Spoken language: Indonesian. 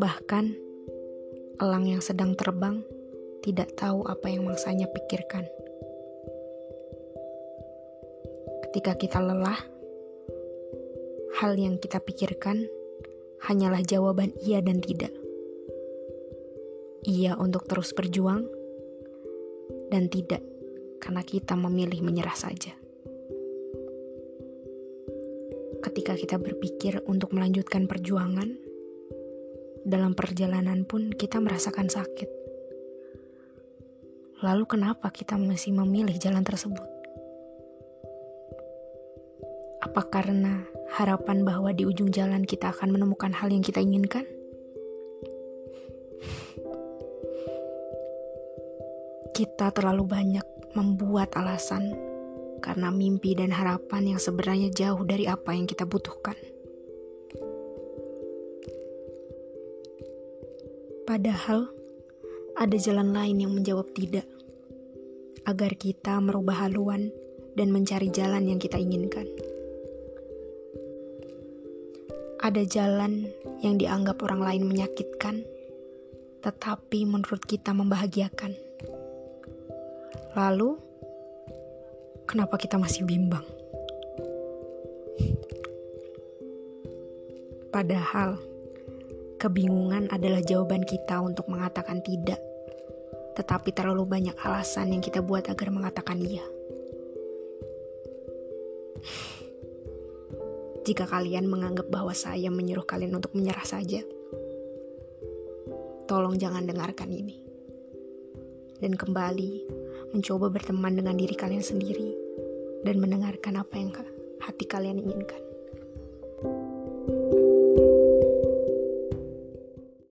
Bahkan, elang yang sedang terbang tidak tahu apa yang mangsanya pikirkan. Ketika kita lelah, hal yang kita pikirkan hanyalah jawaban iya dan tidak. Iya untuk terus berjuang, dan tidak karena kita memilih menyerah saja. Ketika kita berpikir untuk melanjutkan perjuangan, dalam perjalanan pun kita merasakan sakit. Lalu, kenapa kita masih memilih jalan tersebut? Apa karena harapan bahwa di ujung jalan kita akan menemukan hal yang kita inginkan? Kita terlalu banyak membuat alasan karena mimpi dan harapan yang sebenarnya jauh dari apa yang kita butuhkan. Padahal ada jalan lain yang menjawab tidak, agar kita merubah haluan dan mencari jalan yang kita inginkan. Ada jalan yang dianggap orang lain menyakitkan, tetapi menurut kita membahagiakan. Lalu, kenapa kita masih bimbang? Padahal, kebingungan adalah jawaban kita untuk mengatakan tidak, tetapi terlalu banyak alasan yang kita buat agar mengatakan iya. Jika kalian menganggap bahwa saya menyuruh kalian untuk menyerah saja, tolong jangan dengarkan ini. Dan kembali mencoba berteman dengan diri kalian sendiri dan mendengarkan apa yang hati kalian inginkan.